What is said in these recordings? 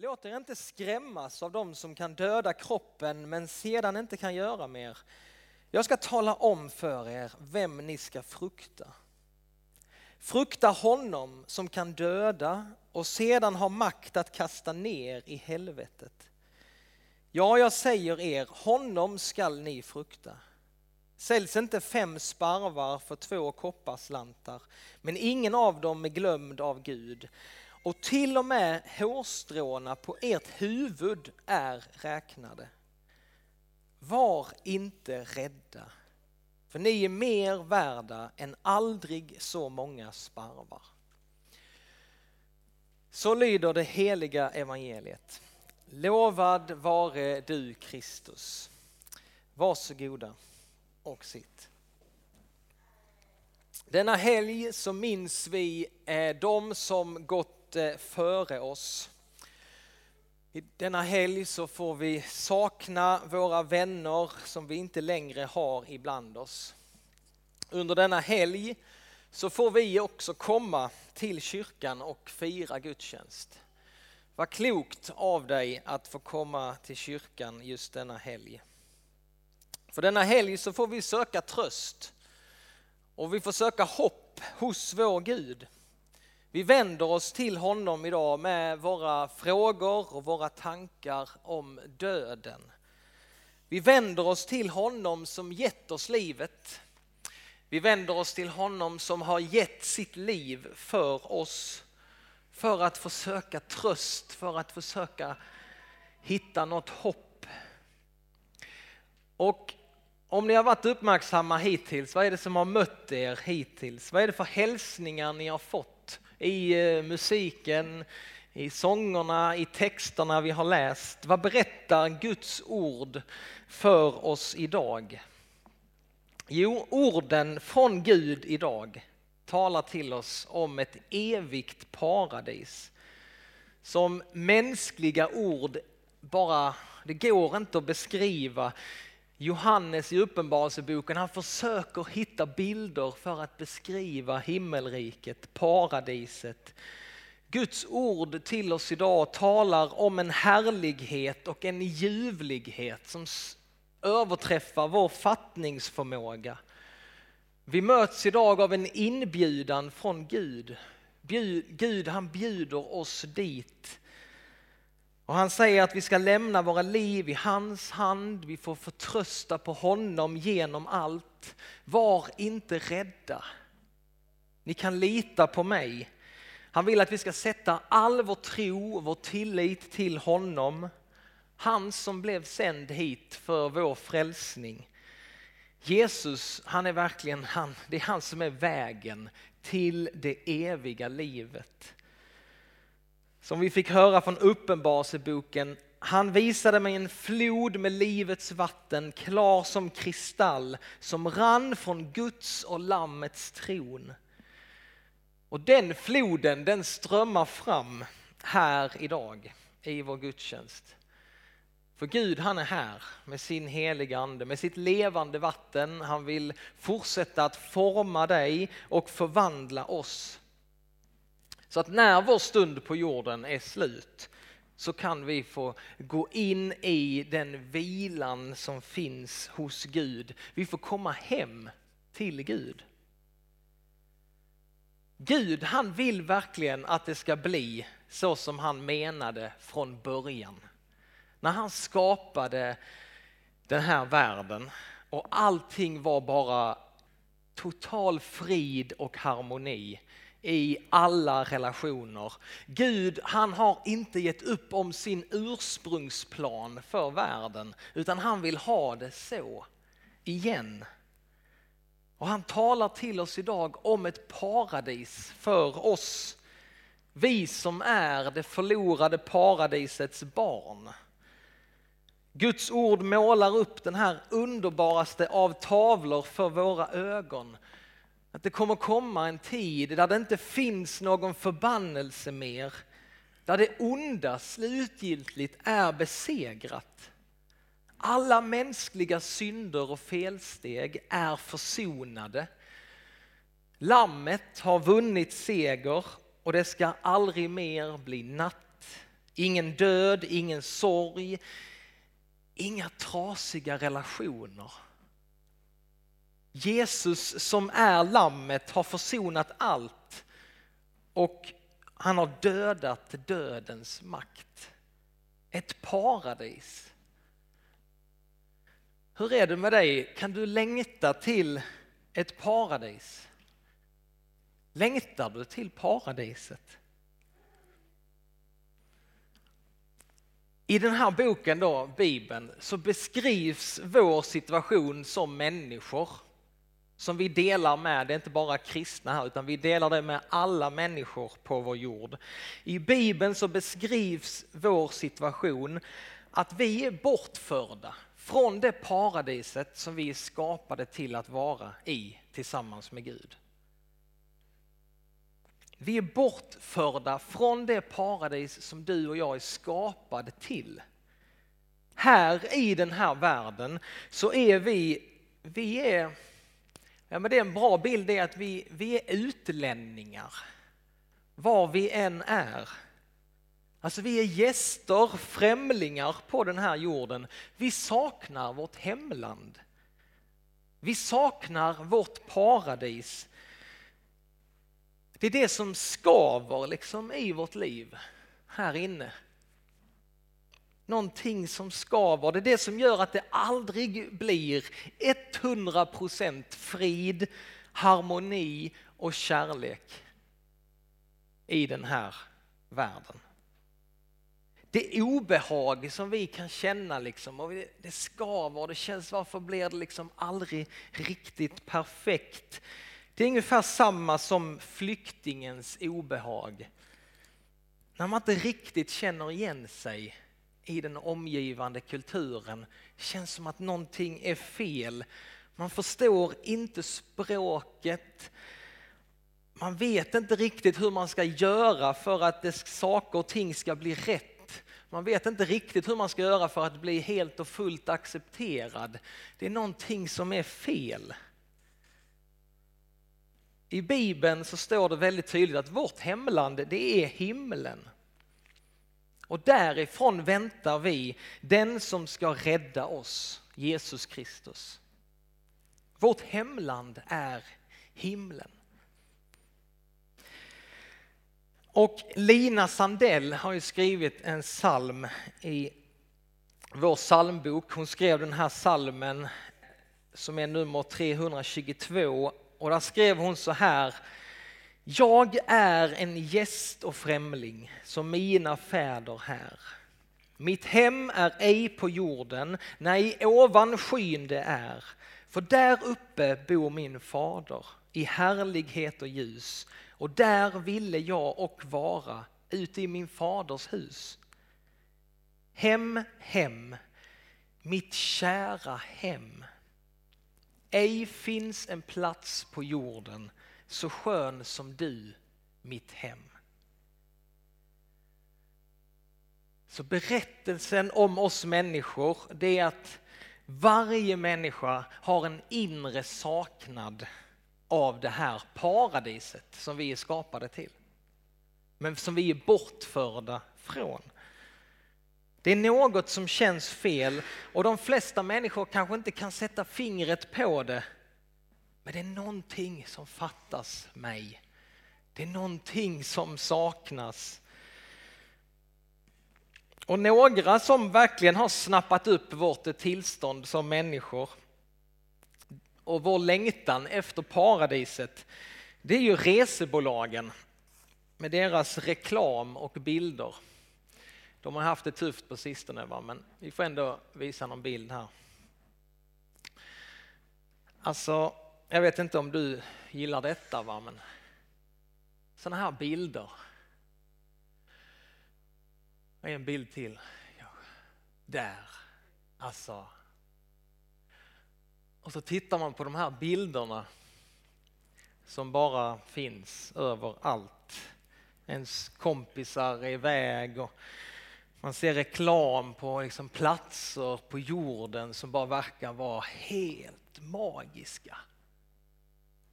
Låt er inte skrämmas av dem som kan döda kroppen men sedan inte kan göra mer. Jag ska tala om för er vem ni ska frukta. Frukta honom som kan döda och sedan har makt att kasta ner i helvetet. Ja, jag säger er, honom skall ni frukta. Säljs inte fem sparvar för två kopparslantar, men ingen av dem är glömd av Gud. Och till och med hårstråna på ert huvud är räknade. Var inte rädda, för ni är mer värda än aldrig så många sparvar. Så lyder det heliga evangeliet. Lovad vare du Kristus. Varsågoda och sitt. Denna helg så minns vi eh, de som gått gått eh, före oss. I denna helg så får vi sakna våra vänner som vi inte längre har ibland oss. Under denna helg så får vi också komma till kyrkan och fira gudstjänst. Vad klokt av dig att få komma till kyrkan just denna helg. För denna helg så får vi söka tröst och vi får söka hopp hos vår Gud. Vi vänder oss till honom idag med våra frågor och våra tankar om döden. Vi vänder oss till honom som gett oss livet. Vi vänder oss till honom som har gett sitt liv för oss för att försöka tröst, för att försöka hitta något hopp. Och om ni har varit uppmärksamma hittills, vad är det som har mött er hittills? Vad är det för hälsningar ni har fått i eh, musiken, i sångerna, i texterna vi har läst? Vad berättar Guds ord för oss idag? Jo, orden från Gud idag talar till oss om ett evigt paradis. Som mänskliga ord bara, det går inte att beskriva. Johannes i Uppenbarelseboken, han försöker hitta bilder för att beskriva himmelriket, paradiset. Guds ord till oss idag talar om en härlighet och en ljuvlighet som överträffar vår fattningsförmåga. Vi möts idag av en inbjudan från Gud. Gud han bjuder oss dit. Och han säger att vi ska lämna våra liv i hans hand, vi får förtrösta på honom genom allt. Var inte rädda. Ni kan lita på mig. Han vill att vi ska sätta all vår tro och vår tillit till honom. Han som blev sänd hit för vår frälsning. Jesus, han är verkligen han, det är han som är vägen till det eviga livet. Som vi fick höra från Uppenbarelseboken, han visade mig en flod med livets vatten, klar som kristall, som rann från Guds och Lammets tron. Och den floden, den strömmar fram här idag i vår gudstjänst. För Gud han är här med sin heliga ande, med sitt levande vatten. Han vill fortsätta att forma dig och förvandla oss. Så att när vår stund på jorden är slut så kan vi få gå in i den vilan som finns hos Gud. Vi får komma hem till Gud. Gud han vill verkligen att det ska bli så som han menade från början när han skapade den här världen och allting var bara total frid och harmoni i alla relationer. Gud han har inte gett upp om sin ursprungsplan för världen utan han vill ha det så igen. Och han talar till oss idag om ett paradis för oss. Vi som är det förlorade paradisets barn. Guds ord målar upp den här underbaraste av tavlor för våra ögon. Att det kommer komma en tid där det inte finns någon förbannelse mer. Där det onda slutgiltigt är besegrat. Alla mänskliga synder och felsteg är försonade. Lammet har vunnit seger och det ska aldrig mer bli natt Ingen död, ingen sorg, inga trasiga relationer. Jesus som är lammet har försonat allt och han har dödat dödens makt. Ett paradis. Hur är det med dig? Kan du längta till ett paradis? Längtar du till paradiset? I den här boken då, Bibeln, så beskrivs vår situation som människor som vi delar med, det är inte bara kristna här, utan vi delar det med alla människor på vår jord. I Bibeln så beskrivs vår situation att vi är bortförda från det paradiset som vi är skapade till att vara i tillsammans med Gud. Vi är bortförda från det paradis som du och jag är skapade till. Här i den här världen så är vi, vi är, ja men det är en bra bild det är att vi, vi är utlänningar. Var vi än är. Alltså vi är gäster, främlingar på den här jorden. Vi saknar vårt hemland. Vi saknar vårt paradis. Det är det som skaver liksom i vårt liv här inne. Någonting som skaver, det är det som gör att det aldrig blir 100% frid, harmoni och kärlek i den här världen. Det obehag som vi kan känna liksom, och det skaver och det känns varför blir det liksom aldrig riktigt perfekt. Det är ungefär samma som flyktingens obehag. När man inte riktigt känner igen sig i den omgivande kulturen. Det känns som att någonting är fel. Man förstår inte språket. Man vet inte riktigt hur man ska göra för att det, saker och ting ska bli rätt. Man vet inte riktigt hur man ska göra för att bli helt och fullt accepterad. Det är någonting som är fel. I Bibeln så står det väldigt tydligt att vårt hemland det är himlen. Och därifrån väntar vi den som ska rädda oss, Jesus Kristus. Vårt hemland är himlen. Och Lina Sandell har ju skrivit en psalm i vår psalmbok. Hon skrev den här psalmen som är nummer 322 och där skrev hon så här. Jag är en gäst och främling som mina fäder här. Mitt hem är ej på jorden, nej ovan skyn det är. För där uppe bor min fader i härlighet och ljus och där ville jag och vara ute i min faders hus. Hem, hem, mitt kära hem. Ej finns en plats på jorden så skön som du, mitt hem. Så berättelsen om oss människor, det är att varje människa har en inre saknad av det här paradiset som vi är skapade till. Men som vi är bortförda från. Det är något som känns fel och de flesta människor kanske inte kan sätta fingret på det. Men det är någonting som fattas mig. Det är någonting som saknas. Och några som verkligen har snappat upp vårt tillstånd som människor och vår längtan efter paradiset, det är ju resebolagen med deras reklam och bilder. De har haft det tufft på sistone, va? men vi får ändå visa någon bild här. Alltså, jag vet inte om du gillar detta, va? men sådana här bilder. En bild till. Där. Alltså. Och så tittar man på de här bilderna som bara finns överallt. Ens kompisar är iväg och man ser reklam på liksom platser på jorden som bara verkar vara helt magiska.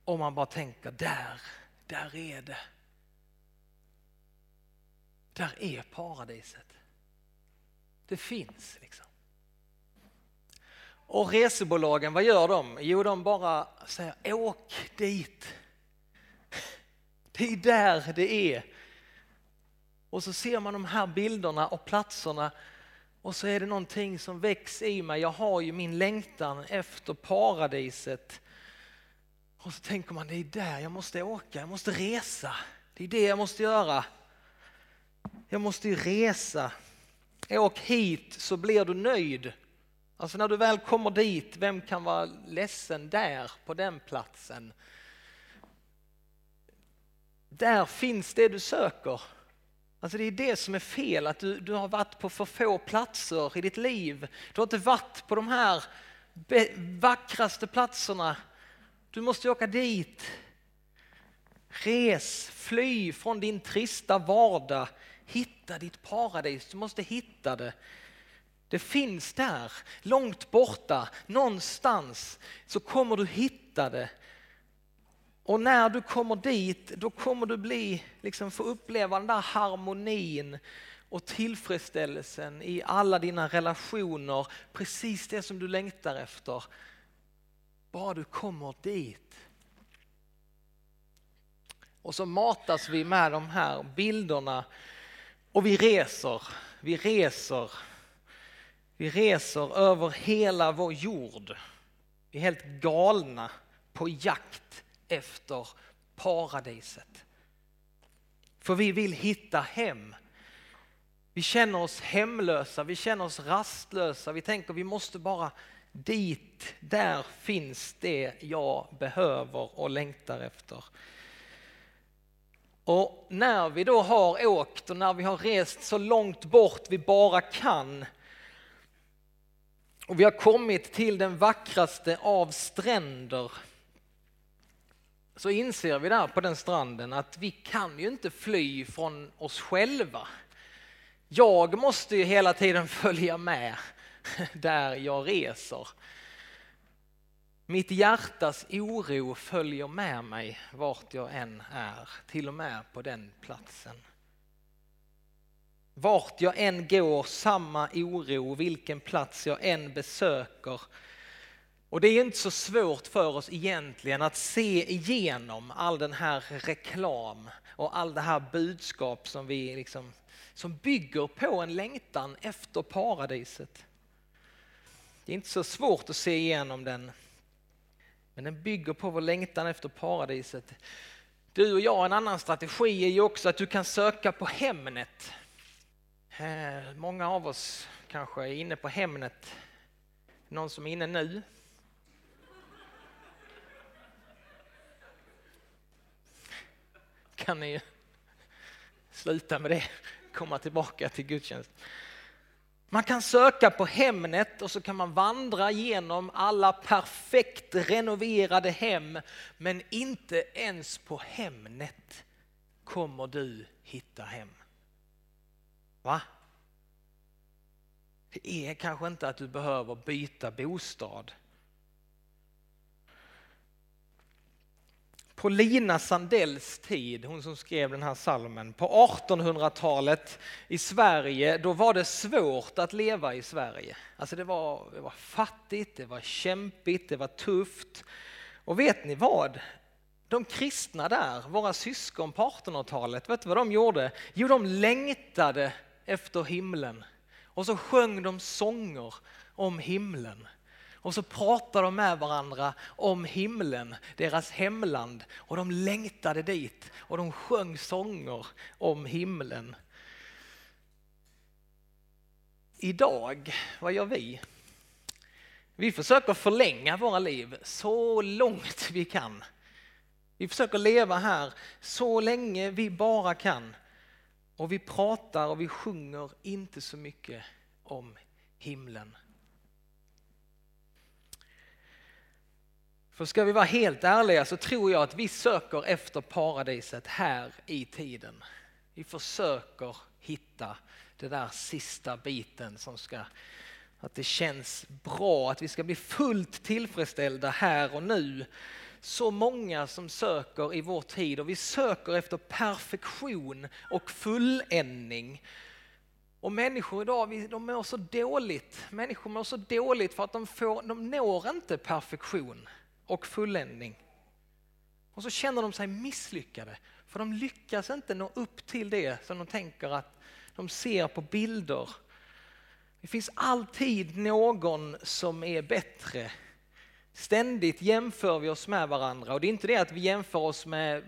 Och man bara tänker, där, där är det. där är paradiset. Det finns liksom. Och resebolagen, vad gör de? Jo, de bara säger åk dit. Det är där det är. Och så ser man de här bilderna och platserna och så är det någonting som väcks i mig. Jag har ju min längtan efter paradiset. Och så tänker man, det är där jag måste åka, jag måste resa. Det är det jag måste göra. Jag måste ju resa. Åk hit så blir du nöjd. Alltså när du väl kommer dit, vem kan vara ledsen där på den platsen? Där finns det du söker. Alltså det är det som är fel, att du, du har varit på för få platser i ditt liv. Du har inte varit på de här vackraste platserna. Du måste åka dit. Res, fly från din trista vardag. Hitta ditt paradis, du måste hitta det. Det finns där, långt borta, någonstans så kommer du hitta det. Och när du kommer dit, då kommer du bli, liksom få uppleva den där harmonin och tillfredsställelsen i alla dina relationer, precis det som du längtar efter. Bara du kommer dit. Och så matas vi med de här bilderna och vi reser, vi reser, vi reser över hela vår jord. Vi är helt galna på jakt efter paradiset. För vi vill hitta hem. Vi känner oss hemlösa, vi känner oss rastlösa, vi tänker vi måste bara dit, där finns det jag behöver och längtar efter. Och när vi då har åkt och när vi har rest så långt bort vi bara kan och vi har kommit till den vackraste av stränder så inser vi där på den stranden att vi kan ju inte fly från oss själva. Jag måste ju hela tiden följa med där jag reser. Mitt hjärtas oro följer med mig vart jag än är, till och med på den platsen. Vart jag än går, samma oro, vilken plats jag än besöker. Och det är inte så svårt för oss egentligen att se igenom all den här reklam och all det här budskap som vi liksom, som bygger på en längtan efter paradiset. Det är inte så svårt att se igenom den men den bygger på vår längtan efter paradiset. Du och jag, en annan strategi är ju också att du kan söka på Hemnet. Eh, många av oss kanske är inne på Hemnet. Någon som är inne nu? Kan ni sluta med det, komma tillbaka till gudstjänst. Man kan söka på Hemnet och så kan man vandra genom alla perfekt renoverade hem men inte ens på Hemnet kommer du hitta hem. Va? Det är kanske inte att du behöver byta bostad. På Lina Sandells tid, hon som skrev den här salmen, på 1800-talet i Sverige, då var det svårt att leva i Sverige. Alltså det var, det var fattigt, det var kämpigt, det var tufft. Och vet ni vad? De kristna där, våra syskon på 1800-talet, vet du vad de gjorde? Jo, de längtade efter himlen. Och så sjöng de sånger om himlen. Och så pratar de med varandra om himlen, deras hemland. Och de längtade dit och de sjöng sånger om himlen. Idag, vad gör vi? Vi försöker förlänga våra liv så långt vi kan. Vi försöker leva här så länge vi bara kan. Och vi pratar och vi sjunger inte så mycket om himlen. För ska vi vara helt ärliga så tror jag att vi söker efter paradiset här i tiden. Vi försöker hitta den där sista biten som ska, att det känns bra, att vi ska bli fullt tillfredsställda här och nu. så många som söker i vår tid och vi söker efter perfektion och fulländning. Och människor idag de mår så dåligt. Människor mår så dåligt för att de, får, de når inte perfektion och fulländning. Och så känner de sig misslyckade för de lyckas inte nå upp till det som de tänker att de ser på bilder. Det finns alltid någon som är bättre. Ständigt jämför vi oss med varandra och det är inte det att vi jämför oss med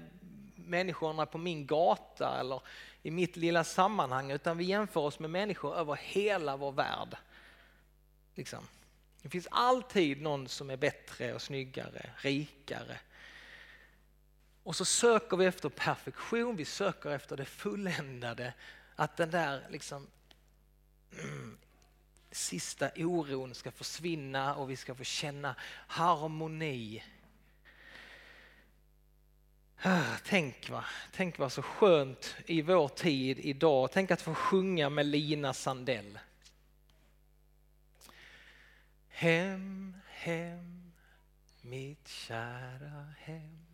människorna på min gata eller i mitt lilla sammanhang utan vi jämför oss med människor över hela vår värld. Liksom. Det finns alltid någon som är bättre och snyggare, rikare. Och så söker vi efter perfektion, vi söker efter det fulländade. Att den där liksom, mm, sista oron ska försvinna och vi ska få känna harmoni ah, tänk va, tänk vad så skönt i vår tid idag. Tänk att få sjunga med Lina Sandell. Hem, hem, mitt kära hem.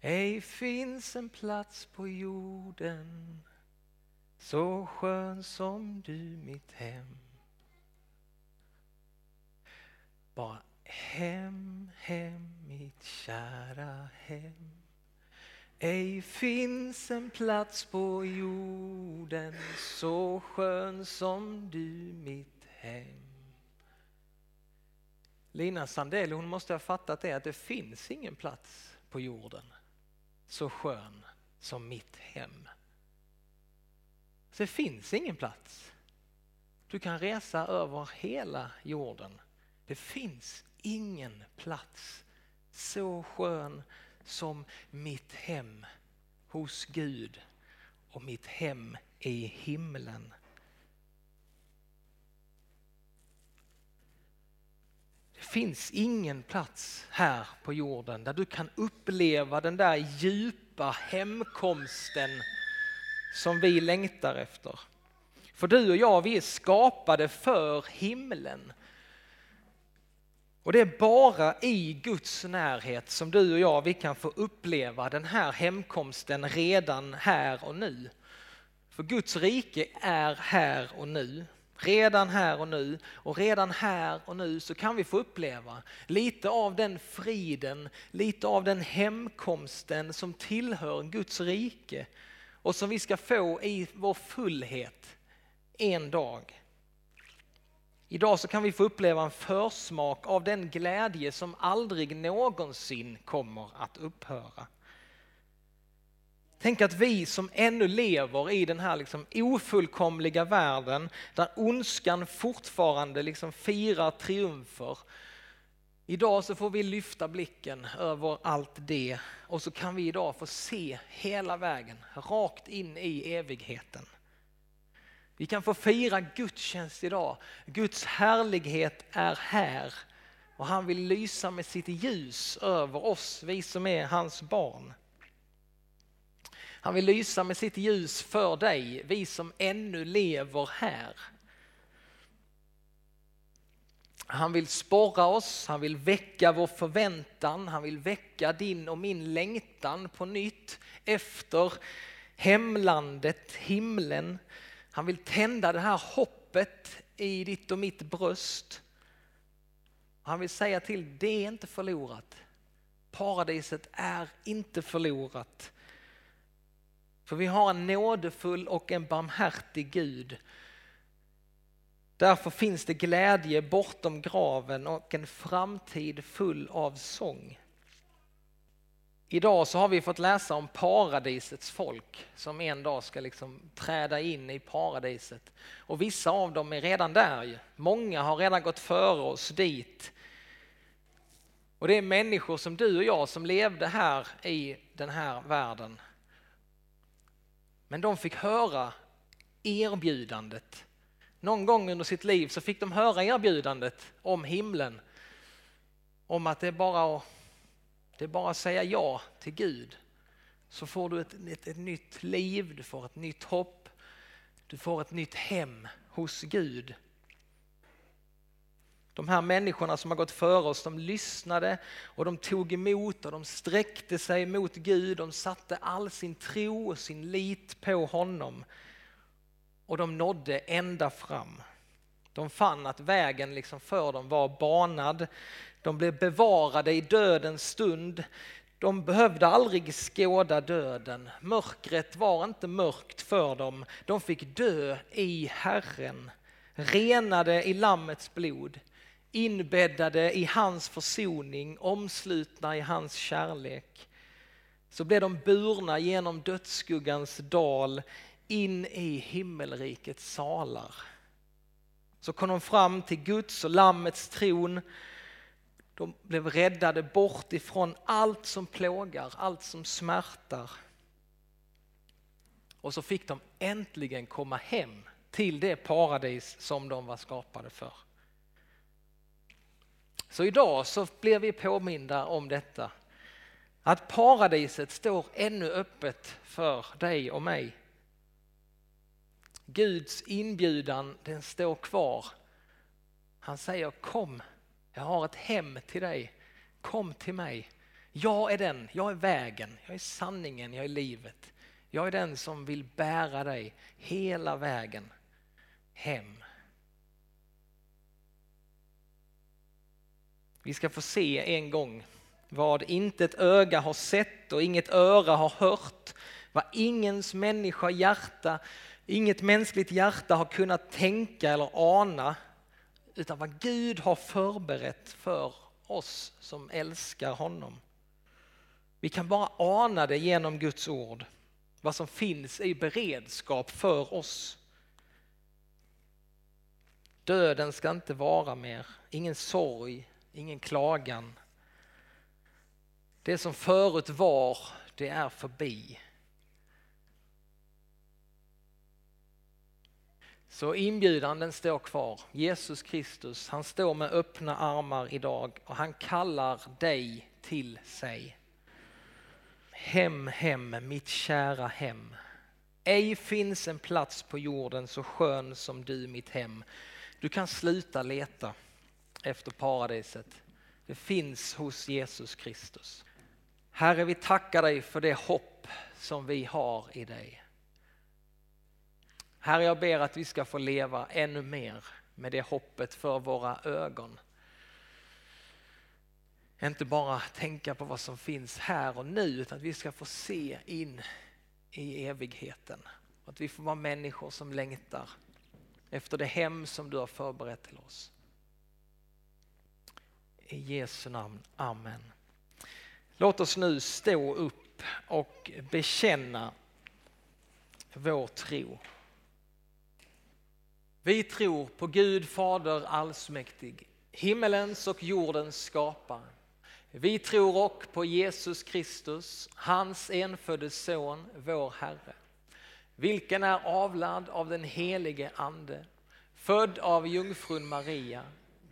Ej finns en plats på jorden så skön som du mitt hem. Bara Hem, hem, mitt kära hem. Ej finns en plats på jorden så skön som du mitt Ehm. Lina Sandell hon måste ha fattat det att det finns ingen plats på jorden så skön som mitt hem. Så det finns ingen plats. Du kan resa över hela jorden. Det finns ingen plats så skön som mitt hem hos Gud och mitt hem i himlen. Finns ingen plats här på jorden där du kan uppleva den där djupa hemkomsten som vi längtar efter. För du och jag, vi är skapade för himlen. Och det är bara i Guds närhet som du och jag vi kan få uppleva den här hemkomsten redan här och nu. För Guds rike är här och nu. Redan här och nu och redan här och nu så kan vi få uppleva lite av den friden, lite av den hemkomsten som tillhör Guds rike och som vi ska få i vår fullhet en dag. Idag så kan vi få uppleva en försmak av den glädje som aldrig någonsin kommer att upphöra. Tänk att vi som ännu lever i den här liksom ofullkomliga världen där ondskan fortfarande liksom firar triumfer. Idag så får vi lyfta blicken över allt det och så kan vi idag få se hela vägen rakt in i evigheten. Vi kan få fira gudstjänst idag. Guds härlighet är här och han vill lysa med sitt ljus över oss, vi som är hans barn. Han vill lysa med sitt ljus för dig, vi som ännu lever här. Han vill sporra oss, han vill väcka vår förväntan, han vill väcka din och min längtan på nytt efter hemlandet, himlen. Han vill tända det här hoppet i ditt och mitt bröst. Han vill säga till, det är inte förlorat. Paradiset är inte förlorat. För vi har en nådefull och en barmhärtig Gud. Därför finns det glädje bortom graven och en framtid full av sång. Idag så har vi fått läsa om paradisets folk som en dag ska liksom träda in i paradiset. Och vissa av dem är redan där. Många har redan gått före oss dit. Och det är människor som du och jag som levde här i den här världen. Men de fick höra erbjudandet. Någon gång under sitt liv så fick de höra erbjudandet om himlen. Om att det är bara att det är bara att säga ja till Gud så får du ett, ett, ett nytt liv, du får ett nytt hopp, du får ett nytt hem hos Gud. De här människorna som har gått före oss, de lyssnade och de tog emot och de sträckte sig mot Gud. De satte all sin tro och sin lit på honom. Och de nådde ända fram. De fann att vägen liksom för dem var banad. De blev bevarade i dödens stund. De behövde aldrig skåda döden. Mörkret var inte mörkt för dem. De fick dö i Herren, renade i Lammets blod, inbäddade i hans försoning, omslutna i hans kärlek. Så blev de burna genom dödsskuggans dal in i himmelrikets salar. Så kom de fram till Guds och Lammets tron de blev räddade bort ifrån allt som plågar, allt som smärtar. Och så fick de äntligen komma hem till det paradis som de var skapade för. Så idag så blir vi påminda om detta. Att paradiset står ännu öppet för dig och mig. Guds inbjudan den står kvar. Han säger kom jag har ett hem till dig. Kom till mig. Jag är den, jag är vägen, jag är sanningen, jag är livet. Jag är den som vill bära dig hela vägen hem. Vi ska få se en gång vad inte ett öga har sett och inget öra har hört, vad ingens människa hjärta, inget mänskligt hjärta har kunnat tänka eller ana utan vad Gud har förberett för oss som älskar honom. Vi kan bara ana det genom Guds ord, vad som finns i beredskap för oss. Döden ska inte vara mer, ingen sorg, ingen klagan. Det som förut var, det är förbi. Så inbjudan den står kvar. Jesus Kristus, han står med öppna armar idag och han kallar dig till sig. Hem, hem, mitt kära hem. Ej finns en plats på jorden så skön som du mitt hem. Du kan sluta leta efter paradiset. Det finns hos Jesus Kristus. Herre, vi tackar dig för det hopp som vi har i dig. Herre, jag ber att vi ska få leva ännu mer med det hoppet för våra ögon. Inte bara tänka på vad som finns här och nu utan att vi ska få se in i evigheten. Att vi får vara människor som längtar efter det hem som du har förberett till oss. I Jesu namn, Amen. Låt oss nu stå upp och bekänna vår tro. Vi tror på Gud Fader allsmäktig, himmelens och jordens skapare. Vi tror också på Jesus Kristus, hans enfödde son, vår Herre, vilken är avlad av den helige Ande, född av jungfrun Maria,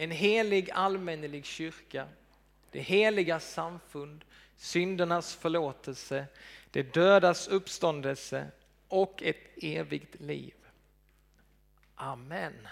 en helig allmännelig kyrka, det heliga samfund, syndernas förlåtelse, det dödas uppståndelse och ett evigt liv. Amen.